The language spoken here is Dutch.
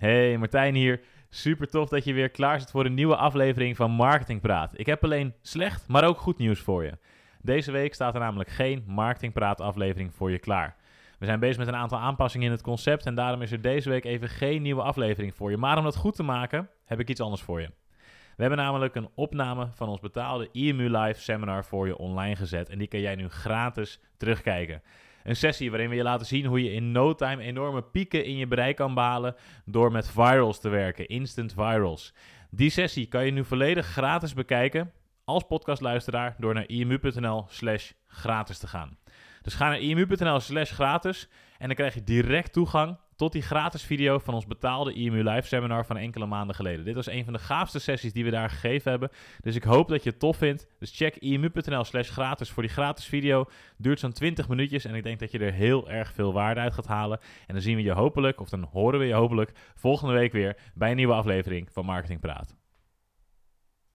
Hey, Martijn hier. Super tof dat je weer klaar zit voor een nieuwe aflevering van Marketing Praat. Ik heb alleen slecht, maar ook goed nieuws voor je. Deze week staat er namelijk geen Marketing Praat aflevering voor je klaar. We zijn bezig met een aantal aanpassingen in het concept en daarom is er deze week even geen nieuwe aflevering voor je. Maar om dat goed te maken, heb ik iets anders voor je. We hebben namelijk een opname van ons betaalde EMU Live seminar voor je online gezet en die kan jij nu gratis terugkijken. Een sessie waarin we je laten zien hoe je in no time enorme pieken in je bereik kan behalen door met virals te werken, instant virals. Die sessie kan je nu volledig gratis bekijken als podcastluisteraar door naar imu.nl slash gratis te gaan. Dus ga naar imu.nl slash gratis en dan krijg je direct toegang tot die gratis video van ons betaalde IMU Live seminar van enkele maanden geleden. Dit was een van de gaafste sessies die we daar gegeven hebben. Dus ik hoop dat je het tof vindt. Dus check imu.nl slash gratis voor die gratis video. Duurt zo'n 20 minuutjes en ik denk dat je er heel erg veel waarde uit gaat halen. En dan zien we je hopelijk, of dan horen we je hopelijk, volgende week weer bij een nieuwe aflevering van Marketing Praat.